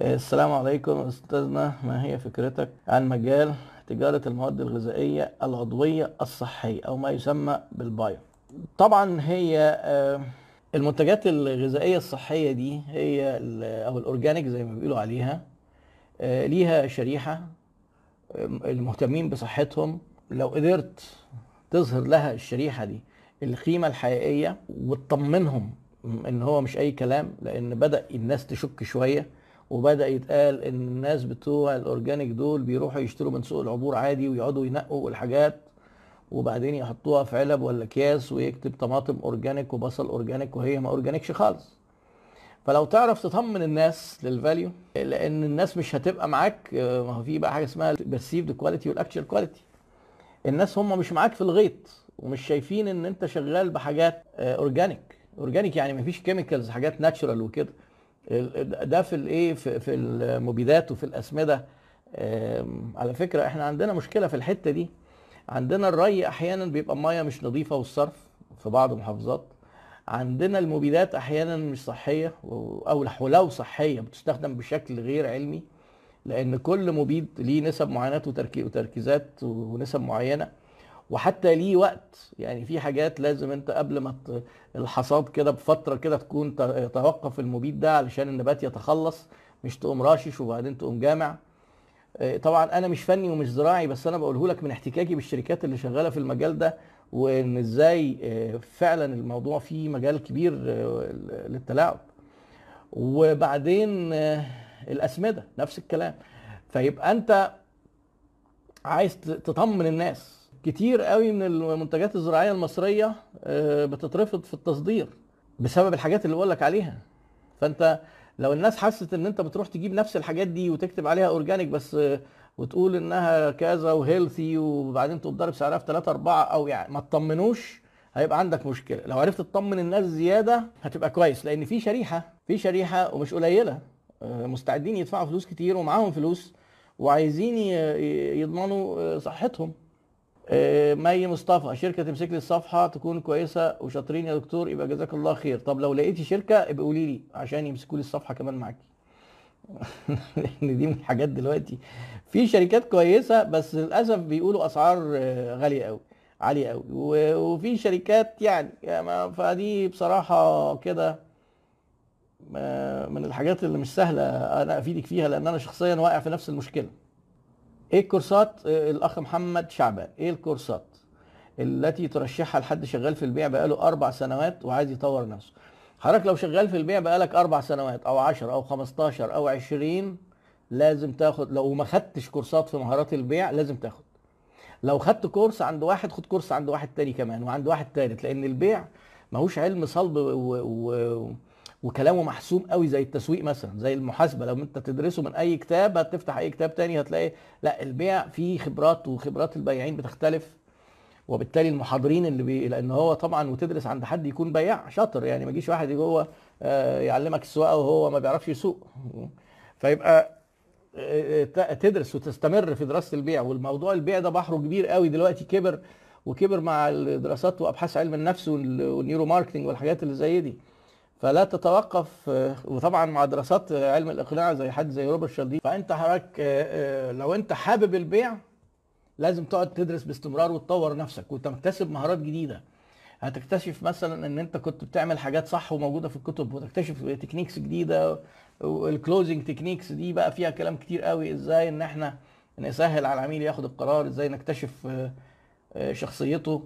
السلام عليكم أستاذنا ما هي فكرتك عن مجال تجارة المواد الغذائية العضوية الصحية أو ما يسمى بالبايو؟ طبعا هي آه، المنتجات الغذائية الصحية دي هي ال- أو الأورجانيك زي ما بيقولوا عليها آه، ليها شريحة آه، المهتمين بصحتهم. لو قدرت تظهر لها الشريحة دي القيمة الحقيقية وتطمنهم إن هو مش أي كلام لأن بدأ الناس تشك شوية وبدأ يتقال إن الناس بتوع ال organic دول بيروحوا يشتروا من سوق العبور عادي ويقعدوا ينقوا الحاجات وبعدين يحطوها في علب ولا أكياس ويكتب طماطم organic وبصل organic وهي ما organic ش خالص. فلو تعرف تطمن الناس لل value لأن الناس مش هتبقى معاك آه، ما هو في بقى حاجة اسمها perceived quality وال actual quality الناس هم مش معاك في الغيط ومش شايفين إن أنت شغال بحاجات آه، organic. organic يعني مفيش chemicals حاجات natural وكده. ده في الايه في, في المبيدات وفي الأسمدة. على فكرة إحنا عندنا مشكلة في الحتة دي. عندنا الري أحيانا بيبقى مية مش نظيفة والصرف في بعض المحافظات. عندنا المبيدات أحيانا مش صحية أو ولو صحية بتستخدم بشكل غير علمي لأن كل مبيد ليه نسب معينه وتركي- وتركيزات ونسب معينة. وحتى ليه وقت. يعني في حاجات لازم انت قبل ما الحصاد كده بفترة كده تكون ت- يتوقف المبيد ده علشان النبات يتخلص مش تقوم راشش وبعدين تقوم جامع. آه، طبعا أنا مش فني ومش زراعي بس أنا بقوله لك من احتكاكي بالشركات اللي شغالة في المجال ده وإن إزاي آه، فعلا الموضوع فيه مجال كبير آه، للتلاعب. وبعدين الأسمدة نفس الكلام. فيبقى أنت عايز تطمن الناس. كتير قوي من المنتجات الزراعية المصرية آه، بتترفض في التصدير بسبب الحاجات اللي بقول لك عليها. فأنت لو الناس حست إن أنت بتروح تجيب نفس الحاجات دي وتكتب عليها organic بس آه، وتقول إنها كذا و healthy وبعدين تقوم ضارب سعرها في 3 4 أو يعني ما تطمنوش هيبقى عندك مشكلة. لو عرفت تطمن الناس زيادة هتبقى كويس لأن في شريحة في شريحة ومش قليلة آه، مستعدين يدفعوا فلوس كتير ومعاهم فلوس وعايزين يضمنوا صحتهم. مي مصطفى شركة تمسك لي الصفحة تكون كويسة وشاطرين يا دكتور يبقى جزاك الله خير. طب لو لقيتي شركة ابقى قولي لي عشان يمسكوا لي الصفحة كمان معاكي. لأن دي من الحاجات دلوقتي. في شركات كويسة بس للأسف بيقولوا أسعار آه، غالية قوي عالية قوي وفي شركات يعني يعني فدي بصراحة كده آه، من الحاجات اللي مش سهلة أنا أفيدك فيها لأن أنا شخصيا واقع في نفس المشكلة. إيه الكورسات؟ آه، الأخ محمد شعبان. إيه الكورسات التي ترشحها لحد شغال في البيع بقاله أربع سنوات وعايز يطور نفسه؟ حضرتك لو شغال في البيع بقالك أربع سنوات أو 10 أو 15 أو 20 لازم تاخد لو ما خدتش كورسات في مهارات البيع لازم تاخد. لو خدت كورس عند واحد خد كورس عند واحد تاني كمان وعند واحد تالت لأن البيع ماهوش علم صلب و... و... وكلامه محسوم قوي زي التسويق مثلا زي المحاسبة. لو أنت تدرسه من أي كتاب هتفتح أي كتاب تاني هتلاقي لا البيع فيه خبرات وخبرات البياعين بتختلف. وبالتالي المحاضرين اللي بي... لأن هو طبعا وتدرس عند حد يكون بياع شاطر يعني ما يجيش واحد جوه آه، يعلمك السواقة وهو ما بيعرفش يسوق. فيبقى آه، ت- تدرس وتستمر في دراسة البيع. والموضوع البيع ده بحره كبير قوي دلوقتي كبر وكبر مع الدراسات وأبحاث علم النفس وال- وال neuromarketing والحاجات اللي زي دي. فلا تتوقف وطبعا مع دراسات علم الإقناع زي حد زي روبرت شالديني. فأنت حضرتك آه، آه، لو أنت حابب البيع لازم تقعد تدرس باستمرار وتطور نفسك وتكتسب مهارات جديدة. هتكتشف مثلا إن أنت كنت بتعمل حاجات صح وموجودة في الكتب وتكتشف techniques جديدة وال closing techniques دي بقى فيها كلام كتير قوي. إزاي إن إحنا نسهل على العميل ياخد القرار؟ إزاي نكتشف آه، شخصيته؟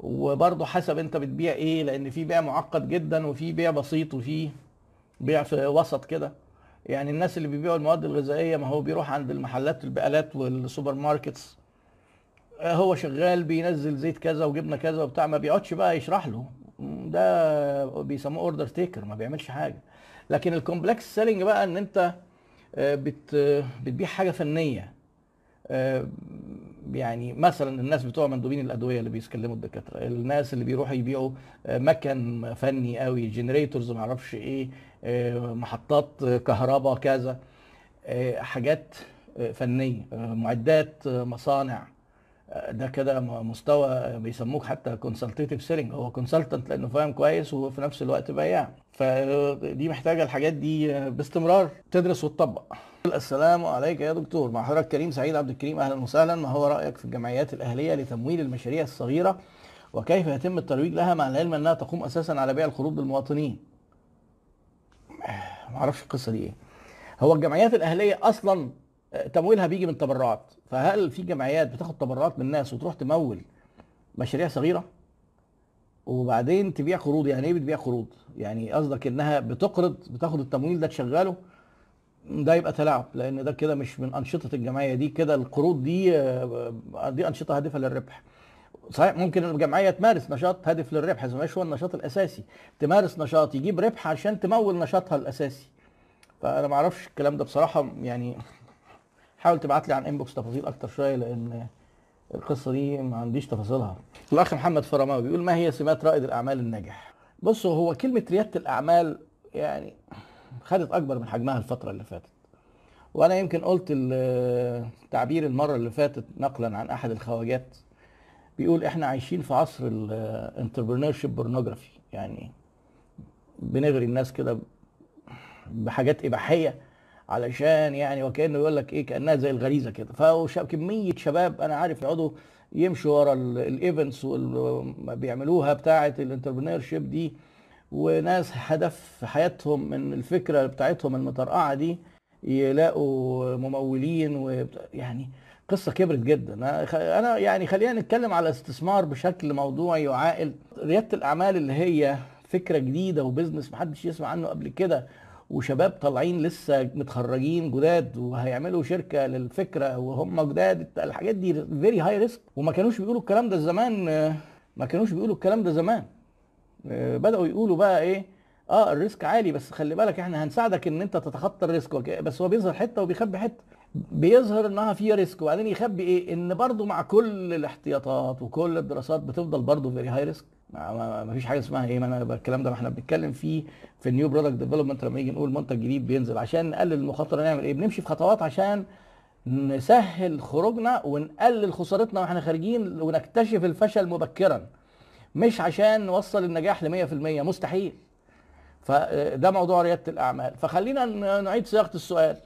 وبرضه حسب انت بتبيع إيه لأن في بيع معقد جدا وفي بيع بسيط وفي بيع في وسط كده. يعني الناس اللي بيبيعوا المواد الغذائية ما هو بيروح عند المحلات البقالات وال supermarkets. هو شغال بينزل زيت كذا وجبنة كذا وبتاع ما بيقعدش بقى يشرح له. ده بيسموه order taker ما بيعملش حاجة. لكن ال complex selling بقى إن أنت آه، بت بتبيع حاجة فنية. آه، يعني مثلا الناس بتوع مندوبين الأدوية اللي بيتكلموا الدكاترة الناس اللي بيروحوا يبيعوا آه، مكن فني قوي generators ما أعرفش إيه آه، محطات كهرباء كذا آه، حاجات فنية معدات مصانع. ده كده مستوى بيسموك حتى consultative selling هو consultant لأنه فاهم كويس وفي نفس الوقت بياع. فدي محتاجة الحاجات دي باستمرار تدرس وتطبق. السلام عليك يا دكتور. مع حضرتك كريم سعيد عبد الكريم. أهلا وسهلا. ما هو رأيك في الجمعيات الأهلية لتمويل المشاريع الصغيرة؟ وكيف يتم الترويج لها مع العلم أنها تقوم أساسا على بيع القروض للمواطنين؟ ما أعرفش القصة دي إيه. هو الجمعيات الأهلية أصلا تمويلها بيجي من تبرعات. فهل في جمعيات بتاخد تبرعات من الناس وتروح تمول مشاريع صغيرة؟ وبعدين تبيع قروض يعني إيه بتبيع قروض؟ يعني قصدك إنها بتقرض بتاخد التمويل ده تشغله؟ ده يبقى تلاعب لأن ده كده مش من أنشطة الجمعية دي كده القروض دي دي أنشطة هادفة للربح. صحيح ممكن الجمعية تمارس نشاط هادف للربح بس مش هو النشاط الأساسي. تمارس نشاط يجيب ربح عشان تمول نشاطها الأساسي. فأنا ما أعرفش الكلام ده بصراحة يعني حاول تبعت لي عن انبوكس تفاصيل أكتر شوية لأن القصة دي ما عنديش تفاصيلها. الأخ محمد فرماوي بيقول ما هي سمات رائد الأعمال الناجح؟ بصوا هو كلمة ريادة الأعمال يعني خدت أكبر من حجمها الفترة اللي فاتت. وأنا يمكن قلت التعبير المرة اللي فاتت نقلا عن أحد الخواجات. بيقول إحنا عايشين في عصر ال entrepreneurship pornography يعني بنغري الناس كده بحاجات إباحية. علشان يعني وكأنه يقول لك إيه كأنها زي الغريزة كده. فكمية شباب أنا عارف يقعدوا يمشوا ورا ال events بيعملوها بتاعة ال entrepreneurship دي. وناس هدف حياتهم من الفكرة بتاعتهم المطرقعه دي يلاقوا ممولين ويعني قصة كبرت جدا. أنا يعني خلينا نتكلم على استثمار بشكل موضوعي وعاقل. ريادة الأعمال اللي هي فكرة جديدة و business محدش يسمع عنه قبل كده وشباب طالعين لسه متخرجين جداد وهيعملوا شركة للفكرة وهم جداد. الحاجات دي very high risk وما كانوش بيقولوا الكلام ده زمان ما كانوش بيقولوا الكلام ده زمان. بدأوا يقولوا بقى إيه؟ آه ال risk عالي بس خلي بالك إحنا هنساعدك إن أنت تتخطى ال risk بس هو بيظهر حتة وبيخبي حتة. بيظهر انها فيها risk. وبعدين يخبي إيه؟ إن برضو مع كل الاحتياطات وكل الدراسات بتفضل برضو very high risk ما فيش حاجة اسمها إيه ما أنا الكلام ده ما إحنا بنتكلم فيه في ال new product development لما نيجي نقول منتج جديد بينزل. عشان نقلل المخاطرة نعمل إيه؟ بنمشي في خطوات عشان نسهل خروجنا ونقلل خسارتنا وإحنا خارجين ونكتشف الفشل مبكرا. مش عشان نوصل النجاح ل 100% مستحيل. فده موضوع ريادة الأعمال. فخلينا نعيد صياغة السؤال.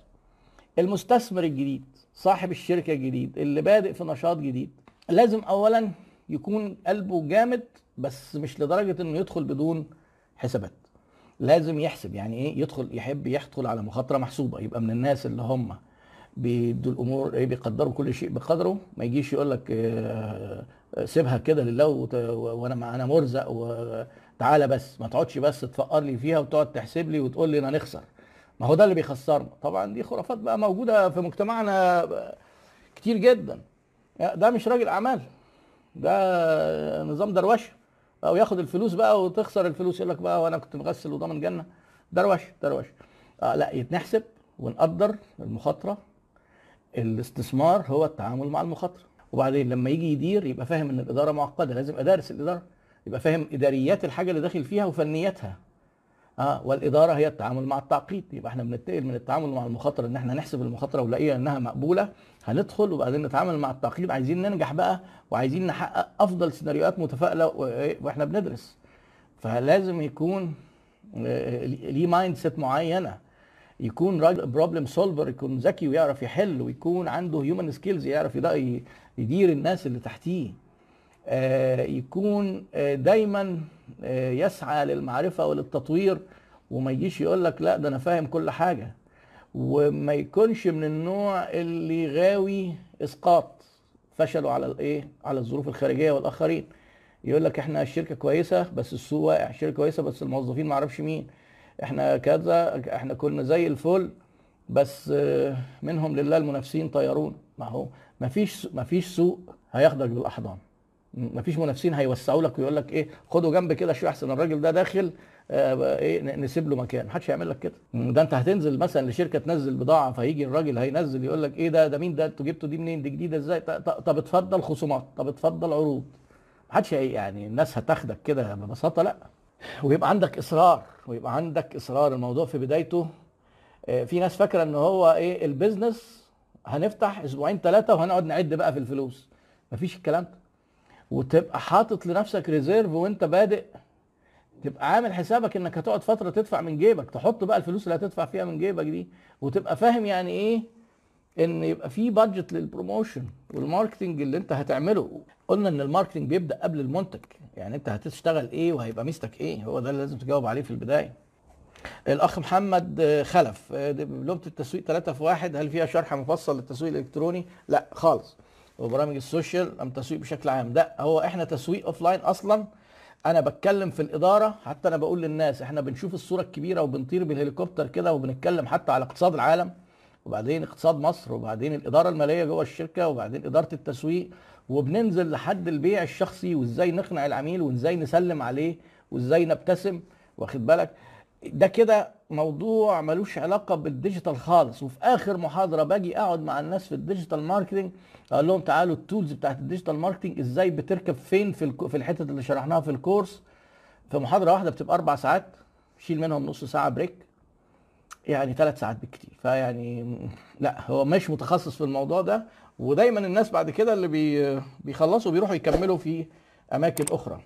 المستثمر الجديد صاحب الشركة الجديد اللي بادئ في نشاط جديد لازم اولا يكون قلبه جامد بس مش لدرجة إنه يدخل بدون حسابات. لازم يحسب يعني إيه؟ يدخل يحب يدخل على مخاطرة محسوبة يبقى من الناس اللي هم بيدوا الأمور إيه؟ بيقدروا كل شيء بقدره. ما يجيش يقول لك آه سيبها كده لله وأنا أنا مرزق وتعالى بس ما تقعدش بس تفقر لي فيها وتقعد تحسب لي وتقول لي أنا نخسر. ما هو ده اللي بيخسرنا. طبعا دي خرافات بقى موجودة في مجتمعنا كتير جدا. ده مش راجل أعمال. ده نظام دروشه. أو ياخد الفلوس بقى وتخسر الفلوس يقول لك بقى وأنا كنت مغسل وضامن جنة. دروشه دروشه. آه لا يتنحسب ونقدر المخاطرة. الاستثمار هو التعامل مع المخاطرة. وبعدين لما يجي يدير يبقى فاهم إن الإدارة معقدة لازم ادرس الإدارة. يبقى فاهم إداريات الحاجة اللي داخل فيها وفنياتها. آه والإدارة هي التعامل مع التعقيد. يبقى إحنا بننتقل من التعامل مع المخاطرة إن إحنا نحسب المخاطرة ونلاقيها إنها مقبولة هندخل وبعدين نتعامل مع التعقيد. عايزين ننجح بقى وعايزين نحقق أفضل سيناريوهات متفائلة وإحنا بندرس. فلازم يكون ليه mindset معينة. يكون راجل problem solver يكون ذكي ويعرف يحل ويكون عنده human skills يعرف يدير الناس اللي تحتيه. يكون دايما يسعى للمعرفة وللتطوير وما يجيش يقول لك لا ده أنا فاهم كل حاجة. وما يكونش من النوع اللي غاوي إسقاط فشله على الايه على الظروف الخارجية والآخرين. يقول لك إحنا الشركة كويسة بس السوق واقع. الشركة كويسة بس الموظفين ما أعرفش مين. إحنا كذا إحنا كنا زي الفل بس منهم لله المنافسين طيرون ما هو ما فيش ما فيش سوق هياخدك بالأحضان. ما فيش منافسين هيوسعوا لك ويقول لك إيه خدوا جنب كده شوية أحسن الراجل ده داخل آه إيه نسيب له مكان. محدش هيعمل لك كده. ده أنت هتنزل مثلا لشركة تنزل بضاعة فيجي الراجل هينزل يقول لك إيه ده ده مين ده أنتوا جبتوا دي منين دي جديدة إزاي؟ طب اتفضل خصومات طب اتفضل عروض. محدش يعني الناس هتاخدك كده ببساطة لأ. ويبقى عندك إصرار ويبقى عندك إصرار. الموضوع في بدايته آه في ناس فاكرة إن هو إيه ال business هنفتح أسبوعين ثلاثة وهنقعد نعد بقى في الفلوس. مفيش الكلام ده. وتبقى حاطط لنفسك reserve وانت بادئ تبقى عامل حسابك إنك هتقعد فترة تدفع من جيبك تحط بقى الفلوس اللي هتدفع فيها من جيبك دي وتبقى فاهم يعني إيه؟ إن يبقى في budget لل promotion وال marketing اللي أنت هتعمله. قلنا إن ال marketing بيبدأ قبل المنتج يعني أنت هتشتغل إيه وهيبقى ميزتك إيه؟ هو ده اللي لازم تجاوب عليه في البداية. الأخ محمد خلف دبلومه التسويق 3 في 1 هل فيها شرح مفصل للتسويق الإلكتروني؟ لا خالص. وبرامج ال social أم تسويق بشكل عام. ده هو إحنا تسويق offline أصلا. أنا بتكلم في الإدارة. حتى أنا بقول للناس إحنا بنشوف الصورة الكبيرة وبنطير بالهليكوبتر كده وبنتكلم حتى على اقتصاد العالم. وبعدين اقتصاد مصر وبعدين الإدارة المالية جوه الشركة وبعدين إدارة التسويق. وبننزل لحد البيع الشخصي وإزاي نقنع العميل وإزاي نسلم عليه وإزاي نبتسم. واخد بالك؟ ده كده موضوع ملوش علاقة بال digital خالص. وفي آخر محاضرة باجي أقعد مع الناس في ال digital marketing أقول لهم تعالوا ال tools بتاعت ال digital marketing إزاي بتركب فين في الكو في الحتت اللي شرحناها في ال course. في محاضرة واحدة بتبقى أربع ساعات شيل منهم نص ساعة break يعني ثلاث ساعات بالكتير. فيعني لا هو مش متخصص في الموضوع ده. ودايما الناس بعد كده اللي بي بيخلصوا بيروحوا يكملوا في أماكن أخرى.